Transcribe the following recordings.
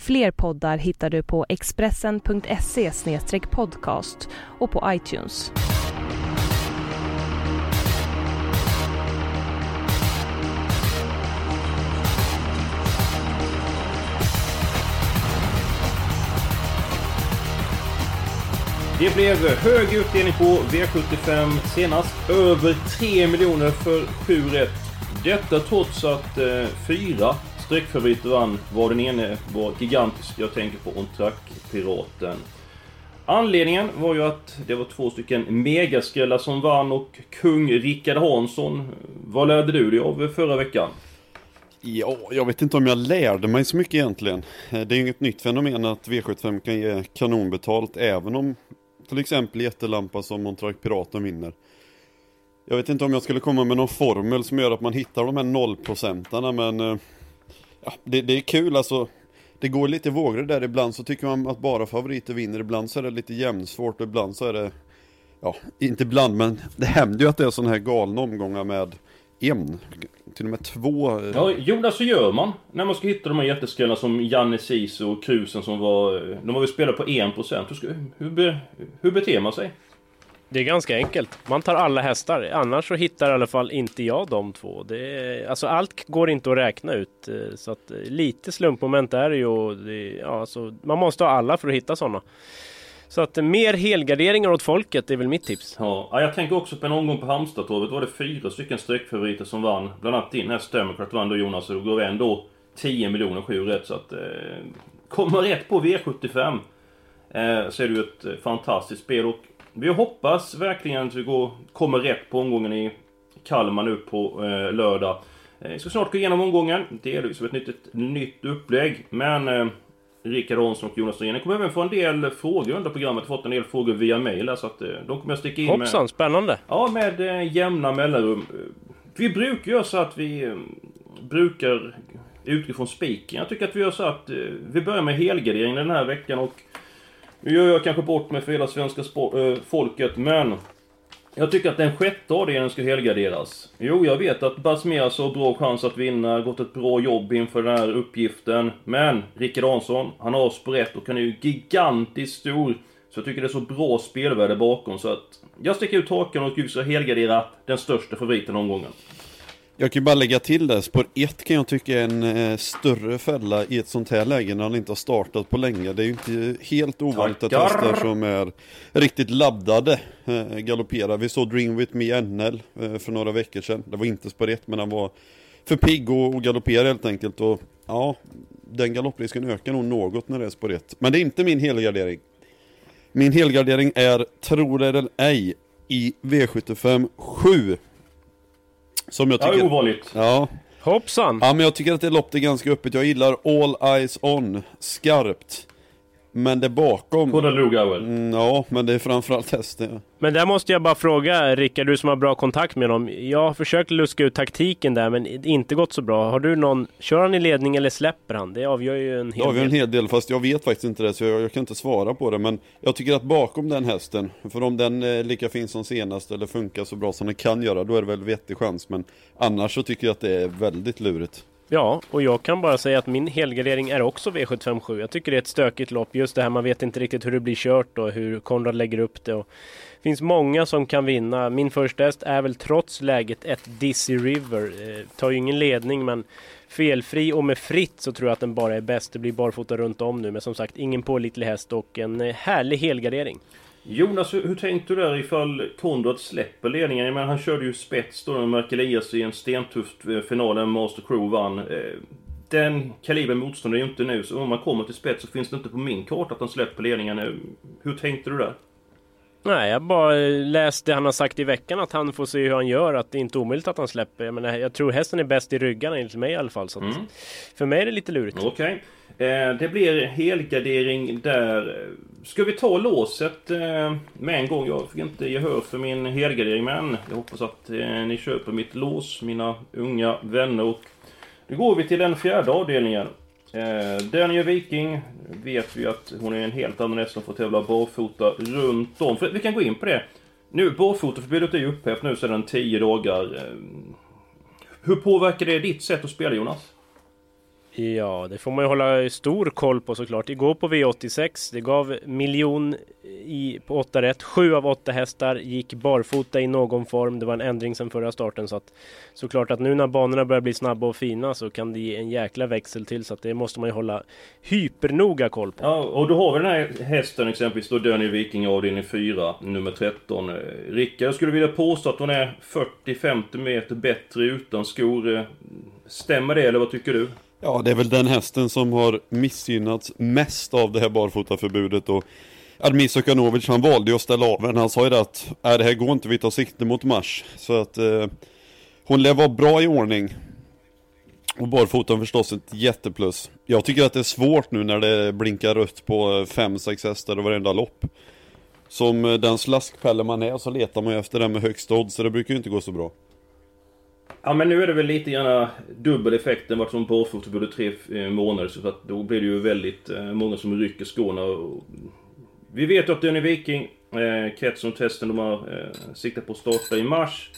Fler poddar hittar du på expressen.se podcast och på iTunes. Det blev hög utdelning på V75 senast. Över 3 miljoner för 7 rätt. Detta trots att eh, fyra streckfavoriter vann. Var den ene var gigantisk. Jag tänker på Ontrack-piraten. Anledningen var ju att det var två stycken megaskrällar som vann och kung Rickard Hansson. Vad lärde du dig av förra veckan? Ja, jag vet inte om jag lärde mig så mycket egentligen. Det är ju inget nytt fenomen att V75 kan ge kanonbetalt även om till exempel jättelampa som Montrack Piraten vinner. Jag vet inte om jag skulle komma med någon formel som gör att man hittar de här nollprocentarna men eh, ja, det, det är kul alltså. Det går lite vågor där ibland så tycker man att bara favoriter vinner. Ibland så är det lite jämnsvårt och ibland så är det Ja, inte ibland men det händer ju att det är sådana här galna omgångar med en, till och med två. Ja, Jonas, så gör man när man ska hitta de här jätteskrällarna som Janne Sisu och Krusen som var... De var ju spelade på 1%. Hur, hur, be, hur beter man sig? Det är ganska enkelt. Man tar alla hästar. Annars så hittar i alla fall inte jag de två. Det är, alltså allt går inte att räkna ut. Eh, så att eh, lite slumpmoment är det ju. Det, ja, alltså, man måste ha alla för att hitta sådana. Så att eh, mer helgarderingar åt folket är väl mitt tips. Ja, jag tänker också på en omgång på Halmstadtorvet var det fyra stycken streckfavoriter som vann. Bland annat din häst Democrat vann då Jonas och då gav ändå 10 miljoner sju rätt så att... Eh, kommer rätt på V75 eh, så är det ju ett fantastiskt spel och vi hoppas verkligen att vi går, kommer rätt på omgången i Kalmar nu på eh, lördag. Eh, jag ska snart gå igenom omgången. Det är liksom ett nytt, ett nytt upplägg. Men eh, Rickard Hansson och Jonas Norén. Kommer även få en del frågor under programmet. Fått en del frågor via mail så att eh, de kommer jag sticka in Hoppsan, med... Hoppsan, spännande! Ja, med eh, jämna mellanrum. Vi brukar göra så att vi eh, brukar utgå från spiken. Jag tycker att vi gör så att vi börjar med helgardering den här veckan och nu gör jag kanske bort mig för hela svenska eh, folket, men jag tycker att den sjätte avdelningen ska helgarderas. Jo, jag vet att Basmeras har bra chans att vinna, gått ett bra jobb inför den här uppgiften. Men Rickard Hansson, han har sprätt och han är ju gigantiskt stor. Så jag tycker det är så bra spelvärde bakom så att jag sticker ut hakan och ska helgardera den största favoriten omgången. Jag kan bara lägga till det, spår 1 kan jag tycka är en eh, större fälla i ett sånt här läge när han inte har startat på länge. Det är ju inte helt ovanligt att hästar som är riktigt laddade eh, galopperar. Vi såg Dream With Me NL eh, för några veckor sedan. Det var inte spår 1 men han var för pigg och, och galopperade helt enkelt. Och ja, den galopprisken ökar nog något när det är spår 1. Men det är inte min helgardering. Min helgardering är, tror det eller ej, i V75 7. Som jag tycker... Ja, ovanligt. Ja. Hoppsan! Ja, men jag tycker att det loppet är ganska öppet. Jag gillar All Eyes On, skarpt. Men det bakom... På den Lugauer? Mm, ja, men det är framförallt hästen. Men där måste jag bara fråga Rickard, du som har bra kontakt med honom. Jag har försökt luska ut taktiken där, men inte gått så bra. Har du någon... Kör han i ledning eller släpper han? Det avgör ju en hel det avgör del. en hel del, fast jag vet faktiskt inte det, så jag, jag, kan inte svara på det. Men jag tycker att bakom den hästen, för om den är lika fin som senast eller funkar så bra som den kan göra, då är det väl vettig chans. Men annars så tycker jag att det är väldigt lurigt. Ja, och jag kan bara säga att min helgardering är också V757. Jag tycker det är ett stökigt lopp. Just det här man vet inte riktigt hur det blir kört och hur Konrad lägger upp det. Och det finns många som kan vinna. Min första häst är väl trots läget ett Dizzy River. Eh, tar ju ingen ledning men felfri och med fritt så tror jag att den bara är bäst. Det blir barfota runt om nu men som sagt ingen pålitlig häst och en eh, härlig helgardering. Jonas, hur, hur tänkte du där ifall Konrad släpper ledningen? Jag menar, han körde ju spets då när Mark Elias i en stentuff eh, final där Master Crew vann. Eh, den kalibern motståndare är ju inte nu, så om man kommer till spets så finns det inte på min karta att han släpper ledningen. Eh, hur tänkte du där? Nej, jag bara läste det han har sagt i veckan att han får se hur han gör. Att det är inte är omöjligt att han släpper. Jag, menar, jag tror hästen är bäst i ryggarna enligt mig i alla fall. Så Mm. För mig är det lite lurigt. Okej. Eh, det blir helgardering där. Ska vi ta låset eh, med en gång? Jag fick inte gehör för min helgardering men jag hoppas att eh, ni köper mitt lås, mina unga vänner. Och då går vi till den fjärde avdelningen. Eh, Daniel Viking vet vi att hon är en helt annan häst som får tävla barfota runt om. För vi kan gå in på det. Nu, barfotaförbudet är ju upphävt nu sedan 10 dagar. Eh, hur påverkar det ditt sätt att spela Jonas? Ja, det får man ju hålla stor koll på såklart. Igår på V86, det gav miljon i, på 8 rätt. Sju av åtta hästar gick barfota i någon form. Det var en ändring sedan förra starten. Så att, såklart att nu när banorna börjar bli snabba och fina så kan det ge en jäkla växel till. Så att det måste man ju hålla hypernoga koll på. Ja, och då har vi den här hästen exempelvis då Dönny Viking avdelning 4, nummer 13. Rickard, jag skulle vilja påstå att hon är 40-50 meter bättre utan skor. Stämmer det eller vad tycker du? Ja, det är väl den hästen som har missgynnats mest av det här barfotaförbudet och Admir Sukanovic han valde ju att ställa av den. Han sa ju det att äh, det här går inte, vi tar sikte mot mars. Så att eh, hon lär vara bra i ordning. Och barfotan förstås ett jätteplus. Jag tycker att det är svårt nu när det blinkar rött på 5-6 hästar och varenda lopp. Som eh, den slaskpelle man är så letar man ju efter den med högsta odds, så det brukar ju inte gå så bra. Ja men nu är det väl lite grann dubbel effekt. Den varit som barfotaförbudet tre eh, månader så att då blir det ju väldigt eh, många som rycker skorna. Vi vet ju att Dönny Viking, eh, och testen de har eh, siktat på att starta i mars.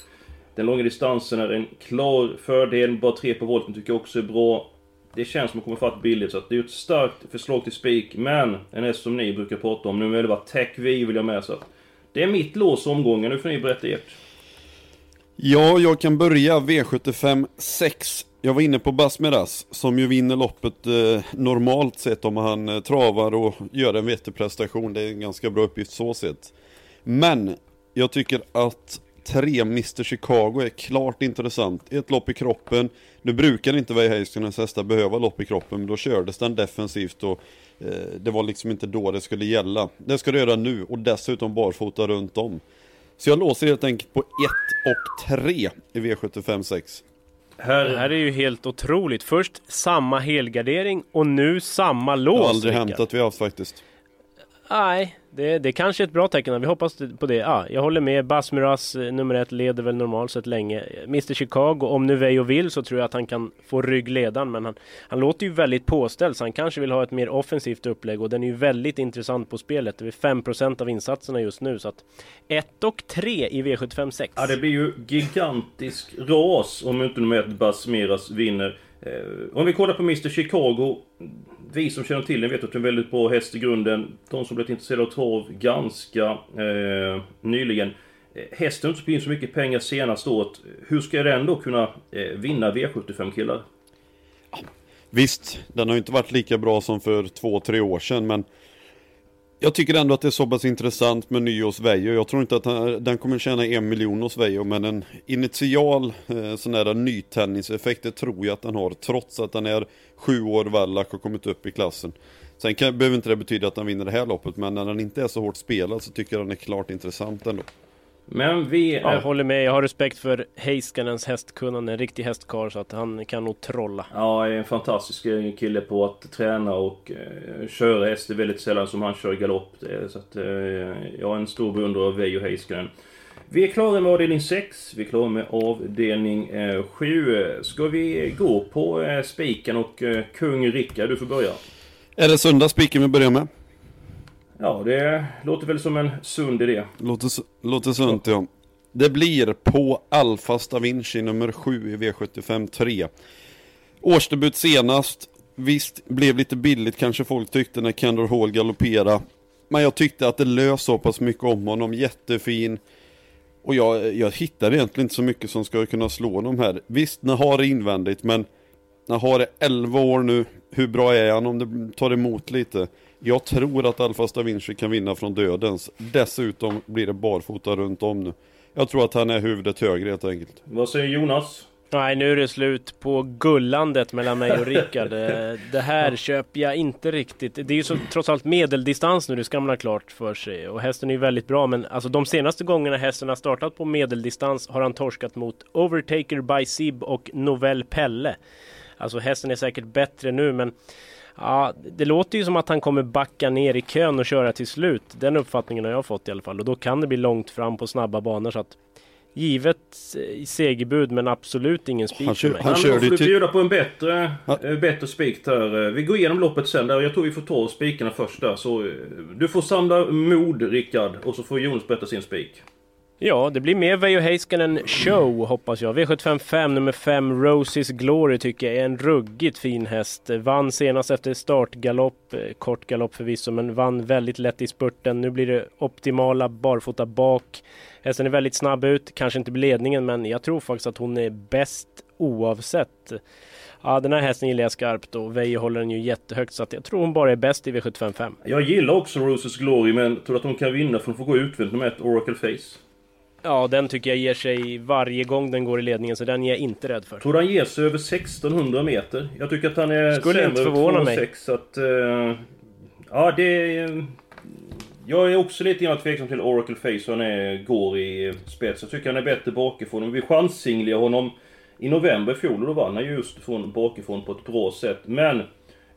Den långa distansen är en klar fördel. Bara tre på volten tycker jag också är bra. Det känns som att kommer fatt billigt så att det är ju ett starkt förslag till spik. Men en häst som ni brukar prata om, nu är det bara Tech V vill jag med så att Det är mitt lås omgången, nu får ni berätta ert. Ja, jag kan börja V75 6. Jag var inne på Basmeras, som ju vinner loppet eh, normalt sett om han eh, travar och gör en vettig prestation. Det är en ganska bra uppgift så sett. Men, jag tycker att 3 Mr Chicago är klart intressant. Ett lopp i kroppen. Nu brukar inte Way hästar behöva lopp i kroppen, men då kördes den defensivt och eh, det var liksom inte då det skulle gälla. Det ska det göra nu och dessutom barfota runt om. Så jag låser helt enkelt på 1 och 3 i V75 6. Här... Det här är ju helt otroligt. Först samma helgardering och nu samma lås. Det har aldrig Rickard. hänt att vi har haft faktiskt. Nej, det, det kanske är ett bra tecken. Vi hoppas på det. Ja, jag håller med. Basmiras eh, nummer ett leder väl normalt sett länge. Mr Chicago, om nu Vejo vill så tror jag att han kan få ryggledan. Men han, han låter ju väldigt påställd så han kanske vill ha ett mer offensivt upplägg. Och den är ju väldigt intressant på spelet. Det är 5% av insatserna just nu. Så att 1 och 3 i V75 6. Ja, det blir ju gigantisk ras om inte nummer ett Basmeras vinner. Eh, om vi kollar på Mr Chicago. Vi som känner till den vet att det är en väldigt bra häst i grunden. De som blivit intresserade av trav ganska eh, nyligen. Eh, hästen har inte in så mycket pengar senaste året. Hur ska den då kunna eh, vinna V75 killar? Visst, den har ju inte varit lika bra som för två, tre år sedan men jag tycker ändå att det är så pass intressant med ny hos Veijo. Jag tror inte att den kommer tjäna en miljon hos Veijo men en initial eh, sån här nytändningseffekt det tror jag att den har trots att den är sju år vallack och kommit upp i klassen. Sen kan, behöver inte det betyda att den vinner det här loppet men när den inte är så hårt spelad så tycker jag den är klart intressant ändå. Men vi Jag är... håller med. Jag har respekt för Heiskanens hästkunnande. En riktig hästkarl så att han kan nog trolla. Ja, är en fantastisk kille på att träna och eh, köra häst. Det är väldigt sällan som han kör galopp. Så att, eh, jag är en stor beundrare av Veijo Heiskanen. Vi är klara med avdelning 6. Vi är klara med avdelning 7. Ska vi gå på eh, spiken och eh, kung Rickard, du får börja. Är det söndag spiken vi börjar med? Ja, det låter väl som en sund idé. Låter, låter sunt ja. Det blir på Alfa Stavinci nummer 7 i V75 3. Årsdebut senast. Visst, blev lite billigt kanske folk tyckte när Kendall Hall galopperade. Men jag tyckte att det lös så pass mycket om honom. Jättefin. Och jag, jag hittar egentligen inte så mycket som ska kunna slå honom här. Visst, Nahar är invändigt men Nahar är 11 år nu. Hur bra är han om det tar emot lite? Jag tror att Alfa Stavinci kan vinna från dödens. Dessutom blir det barfota runt om nu. Jag tror att han är huvudet högre helt enkelt. Vad säger Jonas? Nej, nu är det slut på gullandet mellan mig och Rickard. Eh, det här köper jag inte riktigt. Det är ju så, trots allt medeldistans nu, det ska man ha klart för sig. Och hästen är ju väldigt bra, men alltså de senaste gångerna hästen har startat på medeldistans har han torskat mot Overtaker by Sib och Novell Pelle. Alltså hästen är säkert bättre nu, men Ja, det låter ju som att han kommer backa ner i kön och köra till slut. Den uppfattningen har jag fått i alla fall. Och då kan det bli långt fram på snabba banor. Så att Givet eh, segerbud men absolut ingen spik Han kör- för mig. han körde till- bjuda på en bättre, Ja. eh, bättre spik där. Eh, Vi går igenom loppet sen där. Jag tror vi får ta spikarna först där. Så du får samla mod Rickard och så får Jonas berätta sin spik. Ja, det blir mer Veijo Heiskanen show hoppas jag. V755 nummer 5 Roses Glory tycker jag är en ruggigt fin häst. Vann senast efter startgalopp, eh, kort galopp förvisso, men vann väldigt lätt i spurten. Nu blir det optimala barfota bak. Hästen är väldigt snabb ut, kanske inte blir ledningen, men jag tror faktiskt att hon är bäst oavsett. Ja, den här hästen gillar jag skarpt och Veijo håller den ju jättehögt så att jag tror hon bara är bäst i V755. Jag gillar också Roses Glory men tror att hon kan vinna för hon får gå utvändigt med ett Oracle Face. Ja, den tycker jag ger sig varje gång den går i ledningen, så den är jag inte rädd för. Tror han ger sig över 1600 meter? Jag tycker att han är Skulle inte sämre förvåna än mig. 2,6 så att... eh, ja, det är... Jag är också lite grann tveksam till Oracle Face han är, går i spets. Jag tycker han är bättre bakifrån. Vi chansinglade honom i november i fjol och då vann han just från bakifrån på ett bra sätt. Men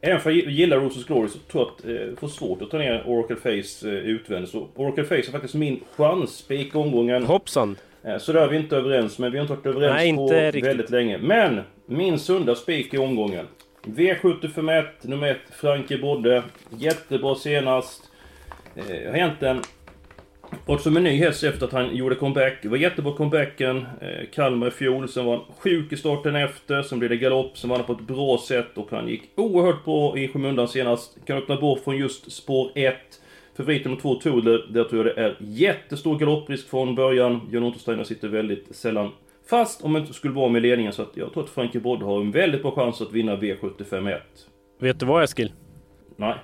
Även för jag gillar Roses Glory så tror jag att eh, det får svårt att ta ner Oracle Face eh, utvändigt. Så Oracle Face är faktiskt min chansspik i omgången. Hoppsan! Eh, Så där är vi inte överens, men vi har inte varit överens Nej, på riktigt. väldigt länge. Men! Min sunda spik i omgången. V75 nummer 1, Frankie Bodde. Jättebra senast. Eh, har egentligen varit som en ny häst efter att han gjorde comeback. Det var jättebra comebacken. Eh, Kalmar i fjol. Sen var han sjuk i starten efter. Sen blev det galopp. Sen var han på ett bra sätt och han gick oerhört bra i skymundan senast. Kan öppna bort från just spår 1. Favorit nummer 2, Tudor. Där tror jag det är jättestor galopprisk från början. John Untersteiner sitter väldigt sällan fast om det inte skulle vara med ledningen. Så att jag tror att Frankie Bodde har en väldigt bra chans att vinna V75 1. Vet du vad Eskil? Nej.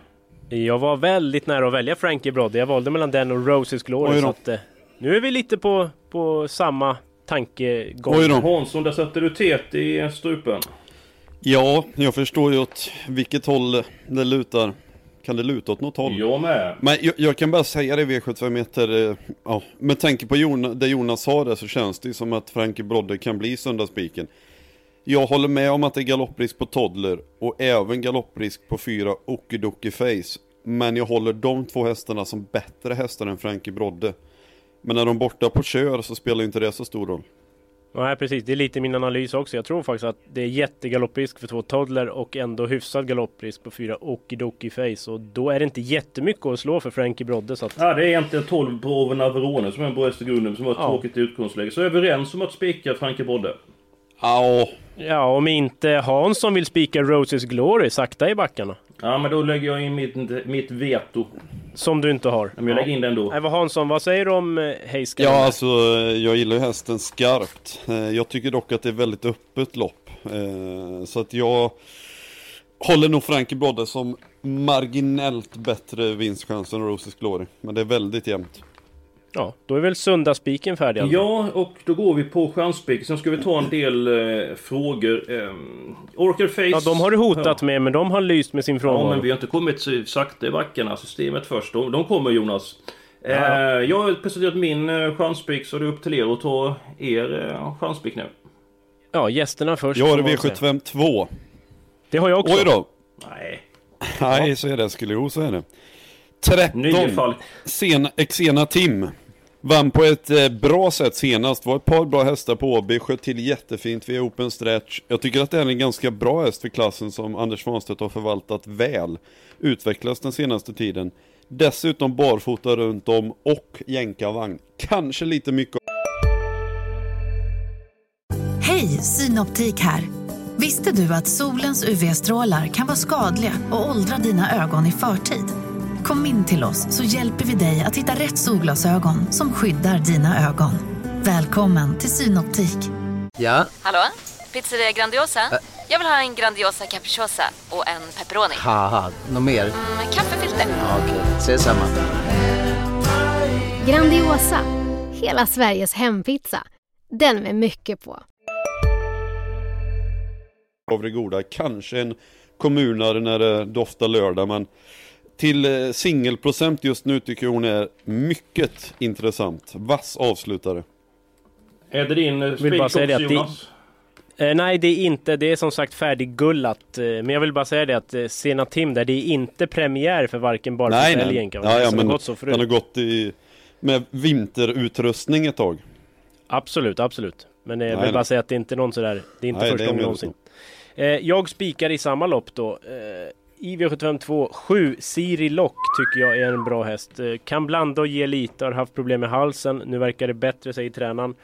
Jag var väldigt nära att välja Frankie Brodde. Jag valde mellan den och Roses Glory. Så att, eh, nu är vi lite på, på samma tankegång. Oj då. Hansson, där satte du tet i strupen. Ja, jag förstår ju åt vilket håll det lutar. Kan det luta åt något håll? Jag med. Men jag, jag kan bara säga det V75 meter, eh, ja, med tanke på Jonas, det Jonas sa där så känns det ju som att Frankie Brodde kan bli söndagsspiken. Jag håller med om att det är galopprisk på Toddler och även galopprisk på fyra Okidoki Face. Men jag håller de två hästarna som bättre hästar än Frankie Brodde. Men när de är borta på kör så spelar ju inte det så stor roll. Nej precis, det är lite min analys också. Jag tror faktiskt att det är jättegalopprisk för två toddler och ändå hyfsad galopprisk på fyra Okidoki Face. Och då är det inte jättemycket att slå för Frankie Brodde. Så att, Ja, det är egentligen 12 Bravo Navarone som är en bra häst i grunden, som var ett Ja. tråkigt utgångsläge. Så överens om att spika Frankie Bodde. Ja, ja, om inte Hansson vill spika Roses Glory sakta i backarna. Ja, men då lägger jag in mitt, mitt veto. Som du inte har. Men jag lägger in den då. Nej, vad Hansson, vad säger du om eh, Heiskanen? Ja, alltså jag gillar ju hästen skarpt. Eh, Jag tycker dock att det är väldigt öppet lopp. Eh, Så att jag håller nog Frankie Brodde som marginellt bättre vinstchans än Roses Glory. Men det är väldigt jämnt. Ja, då är väl söndagsspiken färdig? alltså? Ja, och då går vi på chanspik. Sen ska vi ta en del eh, frågor. Eh, Oracle Face... Ja, de har du hotat ja. med, men de har lyst med sin frånvaro. Ja, men vi har inte kommit så sakta i backarna. Systemet först. De, de kommer Jonas. Eh, jag har presenterat min eh, chanspik så det är upp till er att ta er eh, chanspik nu. Ja, gästerna först. Jag har får man säga. V75 2. Det har jag också. Oj då! Nej. Nej, så är det skulle jo, så är det. Nio 13. fall. Sen, Xena Tim. Vann på ett eh, bra sätt senast. Var ett par bra hästar på Åby. Sköt till jättefint vid open stretch. Jag tycker att det är en ganska bra häst för klassen som Anders Svanstedt har förvaltat väl. Utvecklas den senaste tiden. Dessutom barfota runt om och jänkarvagn. Kanske lite mycket Hej, Synoptik här. Visste du att solens UV-strålar kan vara skadliga och åldra dina ögon i förtid? Kom in till oss så hjälper vi dig att hitta rätt solglasögon som skyddar dina ögon. Välkommen till Synoptik. Ja, Hallå? Pizzeria Grandiosa? Jag vill ha en Grandiosa capriciosa och en pepperoni. något mer? Med kaffefilter. Ja, Okej, ses samma. Grandiosa, hela Sveriges hempizza. Den med mycket på. av det goda. Kanske en kommunare när det doftar lördag, men till eh, singelprocent just nu tycker jag hon är mycket intressant. Vass avslutare. Är det din eh, spik bara det att det- Jonas? Eh, nej, det är inte. Det är som sagt färdiggullat. Eh, men jag vill bara säga det att eh, Sena Tim där, det är inte premiär för varken barfota eller nej. Ja, ja, har men gått så förut. den har gått i, med vinterutrustning ett tag. Absolut, absolut. Men eh, jag Nej, vill bara nej. säga att det är inte någon sådär, det är inte Nej, det första är gången jag någonsin. Jag spikar i samma lopp då. I V752 7 Siri Lock tycker jag är en bra häst. Eh, kan blanda och ge lite, har haft problem med halsen. Nu verkar det bättre, säger tränaren.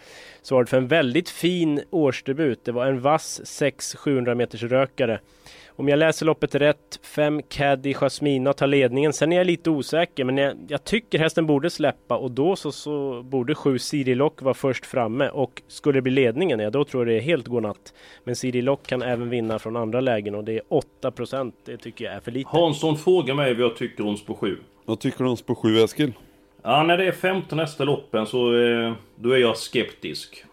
Svarade för en väldigt fin årsdebut. Det var en vass 6-700 meters rökare. Om jag läser loppet rätt, 5 Caddy Jasmina tar ledningen. Sen är jag lite osäker, men jag, jag tycker hästen borde släppa och då så, så borde 7 Siri Lock vara först framme och skulle det bli ledningen, ja då tror jag det är helt godnatt. Men Siri Lock kan även vinna från andra lägen och det är 8%. Det tycker jag är för lite. Hansson frågar mig vad jag tycker om spår 7. Vad tycker du om spår 7 Eskil? Ja, när det är 15 nästa loppen så eh, då är jag skeptisk.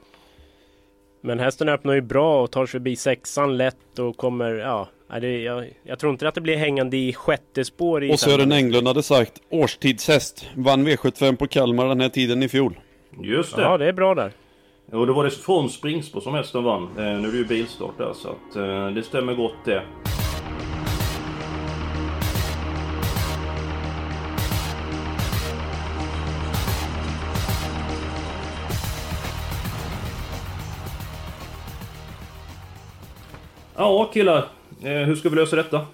Men hästen öppnar ju bra och tar sig förbi sexan lätt och kommer, ja. Nej, Det, jag, jag tror inte att det blir hängande i sjätte spår i Och Sören. Englund hade sagt årstidshäst. Vann V75 på Kalmar den här tiden i fjol. Just det. Ja, det är bra där. Och då var det från springspår som hästen vann. Eh, nu är det ju bilstart där så att eh, det stämmer gott det. Ja killar, hur ska vi lösa detta?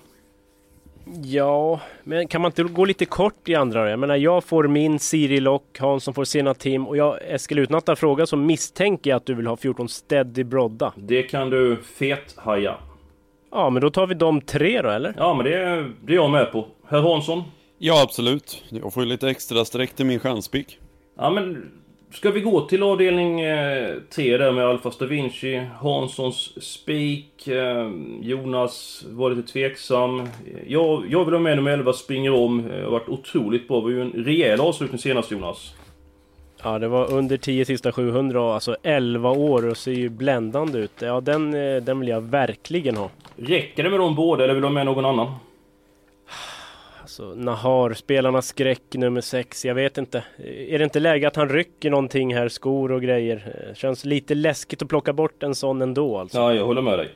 Ja, men kan man inte gå lite kort i andra? Jag menar, jag får min Siri Lock, Hansson får sina Tim och jag, Eskil, utan att fråga så misstänker jag att du vill ha 14 Steady Brodda. Det kan du fethaja. Ja, men då tar vi de tre då, eller? Ja men det, är- det är jag med på. Herr Hansson? Ja, absolut. Jag får ju lite extra streck till min chanspik. Ja men ska vi gå till avdelning 3 där med Alfa Da Vinci, Hanssons spik, eh, Jonas var lite tveksam. Jag, jag vill ha med nummer 11, springer om. Det har varit otroligt bra. Det var ju en rejäl avslutning senast Jonas. Ja, det var under 10 sista 700 och alltså 11 år och ser ju bländande ut. Ja, den, eh, den vill jag verkligen ha. Räcker det med de båda eller vill du ha med någon annan? Alltså, Nahar, spelarnas skräck nummer 6, jag vet inte. Är det inte läge att han rycker någonting här, skor och grejer? Eh, Känns lite läskigt att plocka bort en sån ändå alltså. Ja, jag håller med dig.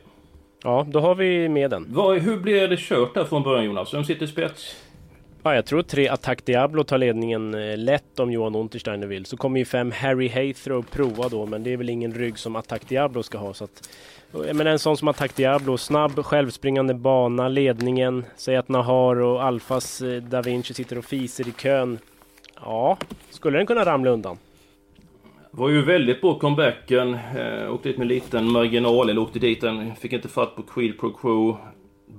Ja, då har vi med den. Vad, hur blir det kört där från början Jonas? Vem sitter i spets? Ja, jag tror tre Attack Diablo tar ledningen eh, lätt om Johan Untersteiner vill. Så kommer ju fem Harry Haythrow prova då, men det är väl ingen rygg som Attack Diablo ska ha. Så att, menar en sån som Attack Diablo, snabb självspringande bana, ledningen. Säg att Nahar och Alfas eh, Da Vinci sitter och fiser i kön. Ja, skulle den kunna ramla undan? Var ju väldigt bra comebacken. Eh, åkte dit med liten marginal, eller åkte dit den. Fick inte fatt på Quid Pro Quo.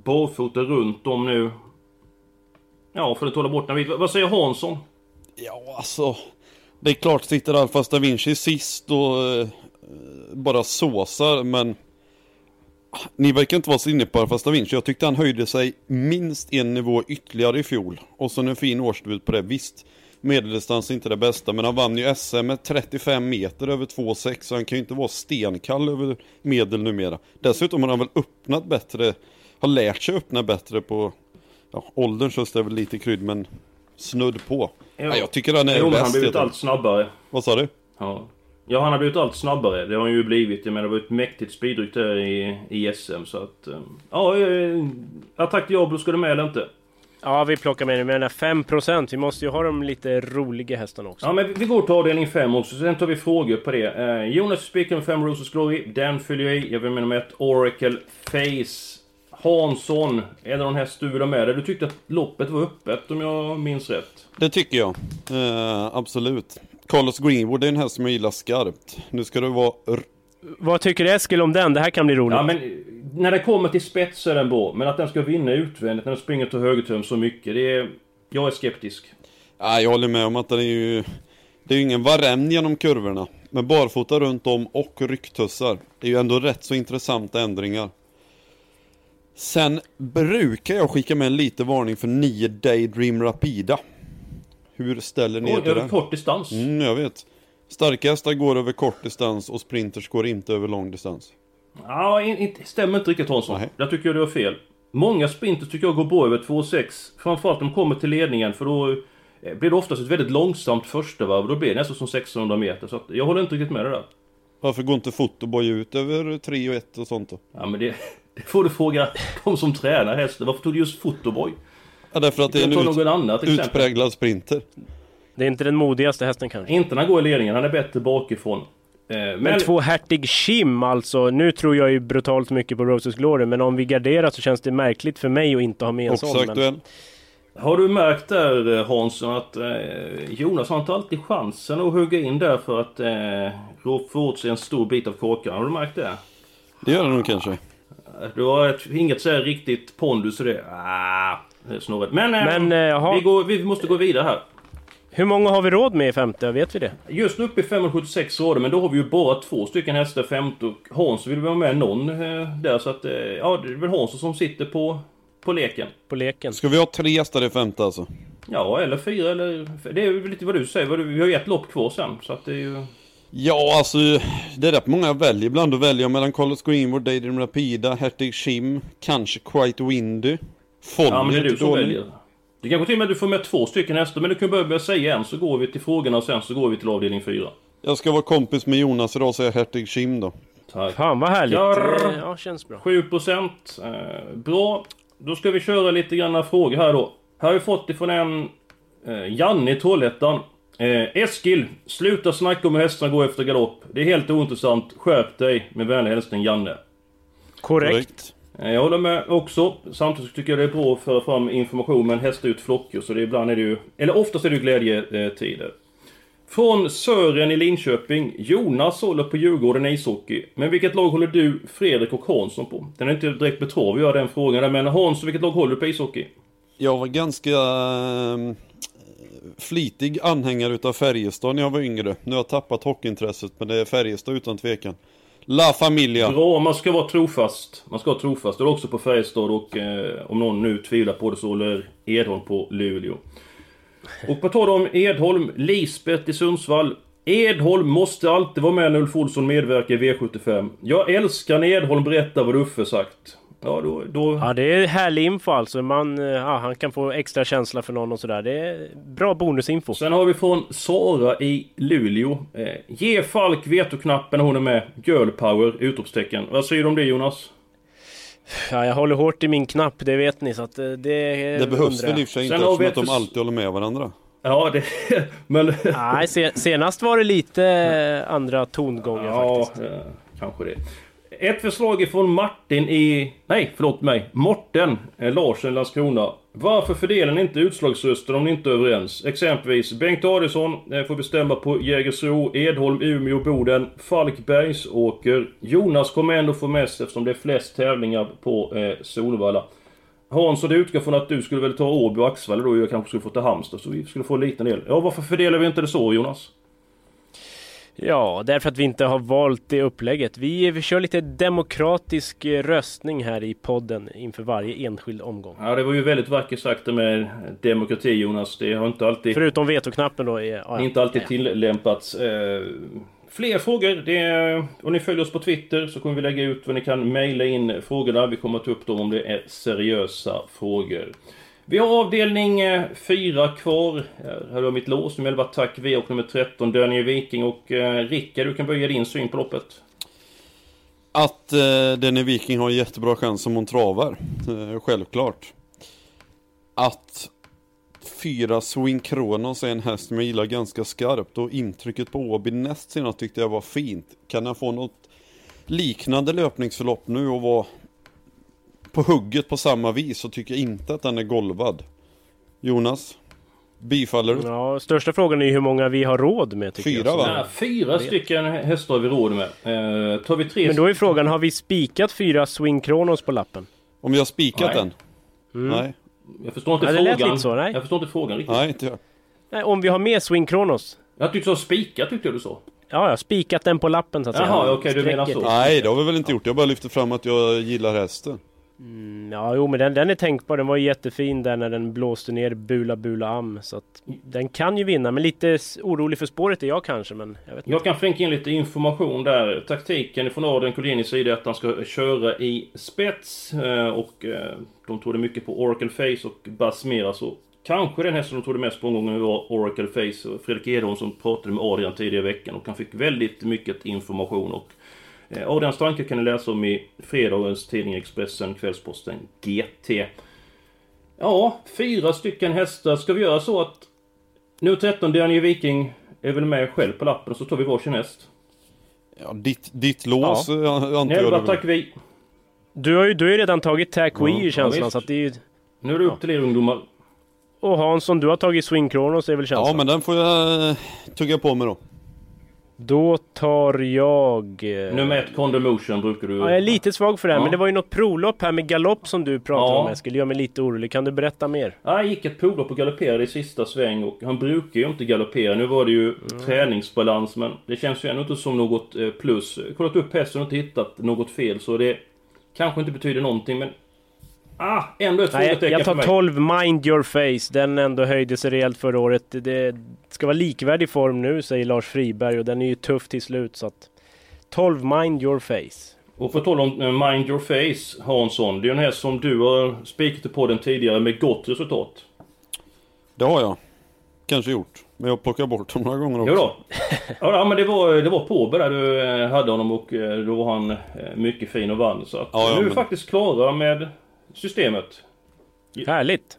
Barfota runt om nu. Ja, för att hålla bort den. Vad säger Hansson? Ja, alltså. Det är klart sitter Alfa Da Vinci sist och eh, bara såsar, men ni verkar inte vara så inne på Alfa Da Vinci. Jag tyckte han höjde sig minst en nivå ytterligare i fjol. Och så en fin årsdebut på det. Visst, medeldistans är inte det bästa, men han vann ju SM med 35 meter över 2,6 så han kan ju inte vara stenkall över medel numera. Dessutom har han väl öppnat bättre, har lärt sig öppna bättre på ja, åldern så är väl lite krydd, men snudd på. Ja, jag tycker han är jo, bäst. han har blivit allt snabbare. Vad sa du? Ja. Ja, han har blivit allt snabbare. Det har han ju blivit. Jag menar, det var ett mäktigt speedryck där i, i SM. Så att... eh, Ja, eh, Attack Diablo ska du med eller inte? Ja, vi plockar med den. Men 5%, vi måste ju ha de lite roliga hästarna också. Ja, men vi går till avdelning 5 också, sen tar vi frågor på det. Eh, Jonas med 5 Roses Glory. Den följer jag i. Jag vill med nummer 1 Oracle Face. Hansson, är det någon häst du vill ha med dig? Du tyckte att loppet var öppet om jag minns rätt. Det tycker jag. Eh, absolut. Carlos Greenwood är en häst som jag gillar skarpt. Nu ska det vara... Vad tycker Eskil om den? Det här kan bli roligt. Ja, men när det kommer till spets så är den bra. Men att den ska vinna utvändigt när den springer till högertöm så mycket, det är... Jag är skeptisk. Ja, jag håller med om att det är ju... Det är ju ingen varem genom kurvorna. Men barfota runt om och rycktussar. Det är ju ändå rätt så intressanta ändringar. Sen brukar jag skicka med en lite varning för 9 Daydream Rapida. Hur ställer ni er till över den? kort distans. Mm, jag vet. Starka hästar går över kort distans och sprinters går inte över lång distans. Ja, in- inte, stämmer inte riktigt Hansson. Jag tycker du har fel. Många sprinters tycker jag går bra över 2,6. Framförallt när de kommer till ledningen för då eh, blir det oftast ett väldigt långsamt första varv. Då blir det nästan som 1600 meter. Så jag håller inte riktigt med det där. Varför går inte Fotoboy ut över 3 och 1 och sånt då? Ja men det, det får du fråga de som tränar hästen. Varför tog du just Fotoboy? Ja, därför att det är en ta något annat ut, exempel. utpräglad sprinter. Det är inte den modigaste hästen kanske. Inte när han går i ledningen, han är bättre bakifrån. Eh, Men, men två Hertig Kim alltså. Nu tror jag ju brutalt mycket på Roses Glory, men om vi garderar så känns det märkligt för mig att inte ha med en sån. Men... Har du märkt där eh, Hansson att eh, Jonas har inte alltid chansen att hugga in där för att eh, rå- få åt sig en stor bit av kakan? Har du märkt det? Det gör det nog kanske. Du har ett, inget så här riktigt pondus i det. Ah, snurrigt. Men, eh, Men, eh, jaha. vi, går, vi måste gå vidare här. Hur många har vi råd med i femte? Vet vi det? Just nu uppe i 576 rader, men då har vi ju bara två stycken hästar femte och Hans vill vara med någon eh, där så att... Eh, ja, det är väl Hansson som sitter på, på leken. På leken. Ska vi ha tre hästar i femte alltså? Ja, eller fyra eller... Det är ju lite vad du säger. Vi har ju ett lopp kvar sen, så att det är ju... Ja, alltså det är rätt många jag väljer. Ibland då väljer jag mellan Carlos Greenwood, Daydream Rapida, Hertig Shim, kanske Quite Windy. Folly Ja, men det är du som dålig. väljer. Det kanske till och med du får med två stycken hästar, men du kan börja att säga en så går vi till frågorna och sen så går vi till avdelning fyra. Jag ska vara kompis med Jonas idag och säga Hertig Shim då. Tack. Fan vad härligt. Jarr. Eh, Ja, känns bra. 7% eh, Bra. Då ska vi köra lite granna frågor här då. Här har vi fått ifrån en eh, Janne i Trollhättan. Eh, Eskil, sluta snacka om hur hästarna går efter galopp. Det är helt ointressant. Skärp dig. Med vänlig hälsning Janne. Korrekt. Eh, Eh, jag håller med också. Samtidigt tycker jag det är bra att föra fram information med en häst ut flockor. Så det är ibland är det ju... Eller oftast är det ju glädjetider. Från Sören i Linköping. Jonas håller på Djurgården i ishockey. Men vilket lag håller du, Fredrik och Hansson på? Den är inte direkt med jag att göra den frågan. där, Men Hansson, vilket lag håller du på ishockey? Jag var ganska ehm, flitig anhängare utav Färjestad när jag var yngre. Nu har jag tappat hockeyintresset men det är Färjestad utan tvekan. La Familia. Bra, man ska vara trofast. Man ska vara trofast. Det är också på Färjestad och eh, om någon nu tvivlar på det så håller Edholm på Luleå. Och på tal om Edholm, Lisbeth i Sundsvall. Edholm måste alltid vara med när Ulf Olsson medverkar i V75. Jag älskar när Edholm berättar vad Uffe sagt. Ja, då... då... Ja, det är härlig info alltså. Man, eh, ja, han kan få extra känsla för någon och sådär. Det är bra bonusinfo. Sen har vi från Sara i Luleå. Eh, ge Falk vetoknappen hon är med. Girl power! Utropstecken. Vad säger du om det Jonas? Ja, jag håller hårt i min knapp, det vet ni. Så att eh, det, Det behövs väl i och för sig inte eftersom att ett de alltid håller med varandra. Ja, det... Men... Nej, se, senast var det lite eh, andra tongångar Ja, faktiskt. eh, kanske det. Ett förslag ifrån Martin i... Nej, förlåt mig. Morten Larsen Larsen, Landskrona. Varför fördelar ni inte utslagsröster om ni inte är överens? Exempelvis Bengt Adielsson eh, får bestämma på Jägersro, Edholm, Umeå, Boden, Falkbergsåker. Jonas kommer ändå få mest eftersom det är flest tävlingar på eh, Solvalla. Hans, och det utgår från att du skulle väl ta Åby och Axvall då, och jag kanske skulle få ta Halmstad, så vi skulle få en liten del. Ja, varför fördelar vi inte det så, Jonas? Ja, därför att vi inte har valt det upplägget. Vi, vi kör lite demokratisk eh, röstning här i podden inför varje enskild omgång. Ja, det var ju väldigt vackert sagt det med demokrati Jonas. Det har inte alltid, Förutom vetoknappen då. är- Ja, inte alltid ja. tillämpats. Eh, fler frågor. Det är, om ni följer oss på Twitter så kommer vi lägga ut vad ni kan mejla in frågorna. Vi kommer ta upp dem om det är seriösa frågor. Vi har avdelning eh, 4 kvar. Här har mitt lås. Nummer 11 Tack V och nummer 13 Dönje Viking. Och eh, Rickard, du kan börja din syn på loppet. Att eh, Denny Viking har en jättebra chans som hon travar. Eh, självklart. Att fyra Swing Kronos är en häst som jag gillar ganska skarpt och intrycket på Åby näst senast tyckte jag var fint. Kan jag få något liknande löpningsförlopp nu och vara på hugget på samma vis så tycker jag inte att den är golvad. Jonas? Bifaller du? Ja, största frågan är hur många vi har råd med. Tycker Fyra, jag. Va? Ja, fyra stycken hästar har vi råd med. Eh, tar vi tre... Men då är frågan, har vi spikat fyra Swing Kronos på lappen? Om vi har spikat Nej. den? Nej. Jag förstår inte lät frågan. lite så, nej. Jag förstår inte frågan riktigt. Nej, inte jag. Nej, om vi har med Swing Kronos? Jag tyckte du sa spika, tyckte jag du sa. Ja, ja, spikat den på lappen så att säga. Jaha, okej, du menar så. Nej, det har vi väl inte gjort. Jag bara lyfter fram att jag gillar hästen. Mm, ja, jo men den, den är tänkbar. Den var jättefin där när den blåste ner Bula Bula Am. Så att den kan ju vinna. Men lite orolig för spåret är jag kanske. Men jag Jag kan flänka in lite information där. Taktiken från Adrian Collinis sida är att han ska köra i spets. eh, Och eh, de trodde mycket på Oracle Face och Buzz Mira. Så kanske den hästen de trodde mest på omgången var Oracle Face. Fredrik Edholm som pratade med Adrian tidigare i veckan. Och han fick väldigt mycket information. Och Adrians tankar kan ni läsa om i fredagens tidning Expressen, Kvällsposten, GT. Ja, fyra stycken hästar. Ska vi göra så att nu 13 Daniel Viking är väl med själv på lappen och så tar vi varsin häst? Ja, ditt, ditt lås ja. antar jag. Nelva det tack vi. Du har ju, du har ju redan tagit Tack Wee Ja, i känslan. visst. så att det är ju... Nu är det upp till er ungdomar. Och Hansson, du har tagit Swing Kronos är väl känslan? Ja, men den får jag eh, tugga på med då. Då tar jag... eh, Nummer ett, Condomotion brukar du... Ja, jag är lite svag för det här, Ja. men det var ju något provlopp här med galopp som du pratade Ja. om Eskil. Det gör mig lite orolig. Kan du berätta mer? Ja, jag gick ett provlopp och galopperade i sista sväng och han brukar ju inte galoppera. Nu var det ju träningsbalans men det känns ju ändå inte som något eh, plus. Kollat upp hästen och inte hittat något fel så det kanske inte betyder någonting men... Ah, ändå ett Nej, jag, frågetecken jag för tar mig. 12 Mind Your Face. Den ändå höjde sig rejält förra året. Det ska vara likvärdig form nu, säger Lars Friberg. Och den är ju tuff till slut. Så att 12 Mind Your Face. Och på tal om eh, Mind Your Face, Hansson. Det är ju en häst som du har spikat på den tidigare med gott resultat. Det har jag. Kanske gjort. Men jag plockar bort dem några gånger också. Jo då. Ja, men det var, det var Påbe där du eh, hade honom och eh, då var han mycket fin och vann. Så att Ja, ja, nu är vi men- faktiskt klara med systemet. Härligt!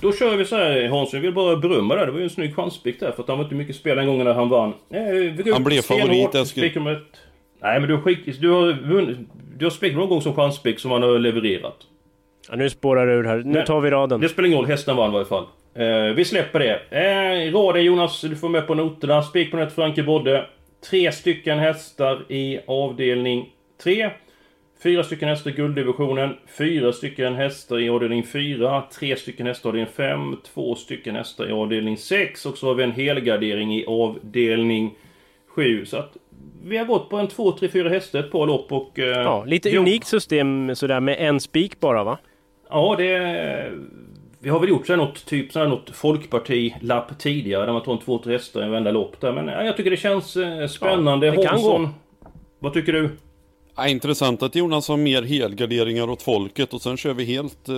Då kör vi så här Hansson, jag vill bara berömma det. Det var ju en snygg chanspick där för att han var inte mycket spel den gången när han vann. Eh, Han blev favorit, Eskil. Nej men du har du har vunnit, du har spikat någon gång som chanspick som han har levererat. Ja, nu spårar det ur här. Nu Nej. tar vi raden. Det spelar ingen roll, hästen vann i varje fall. Eh, vi släpper det. Eh, raden Jonas, du får med på noterna. Spik på nät Franke Bodde. Tre stycken hästar i avdelning 3. Fyra stycken hästar i gulddivisionen. Fyra stycken hästar i avdelning 4. Tre stycken hästar i avdelning 5. Två stycken hästar i avdelning 6. Och så har vi en helgardering i avdelning 7. Så att vi har gått på en 2, 3, 4 hästar ett par lopp och... Eh, Ja, lite jo. unikt system sådär med en spik bara va? Ja, det... Vi har väl gjort så här något, typ så här något folkparti-lapp tidigare där man tar en två, tre hästar i varenda lopp där. Men ja, jag tycker det känns eh, spännande. Ja, det kan gå. Vad tycker du? Ja, intressant att Jonas har mer helgarderingar åt folket och sen kör vi helt eh,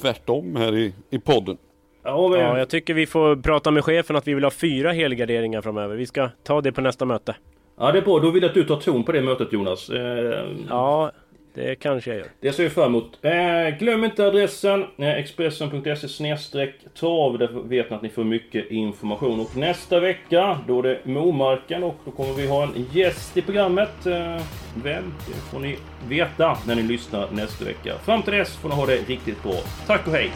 tvärtom här i, i podden. Ja, men, Ja, jag tycker vi får prata med chefen att vi vill ha fyra helgarderingar framöver. Vi ska ta det på nästa möte. ja, det är bra. Då vill jag att du tar ton på det mötet Jonas. Eh, Ja, det kanske jag gör. Det ser vi fram emot. Eh, glöm inte adressen eh, expressen.se snedstreck trav. Där vet ni att ni får mycket information. Och nästa vecka, då är det Momarken och då kommer vi ha en gäst i programmet. Eh, vem? Det får ni veta när ni lyssnar nästa vecka. Fram till dess får ni ha det riktigt bra. Tack och hej!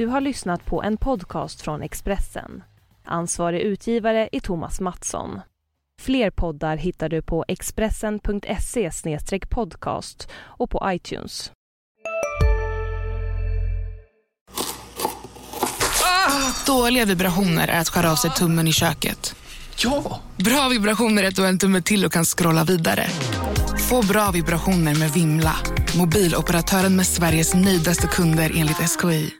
Du har lyssnat på en podcast från Expressen. Ansvarig utgivare är Thomas Mattsson. Fler poddar hittar du på expressen.se podcast och på iTunes. Dåliga vibrationer är att skära av sig tummen i köket. Ja! Bra vibrationer är att du har en tumme till och kan scrolla vidare. Få bra vibrationer med Vimla. Mobiloperatören med Sveriges nöjdaste kunder enligt SKI.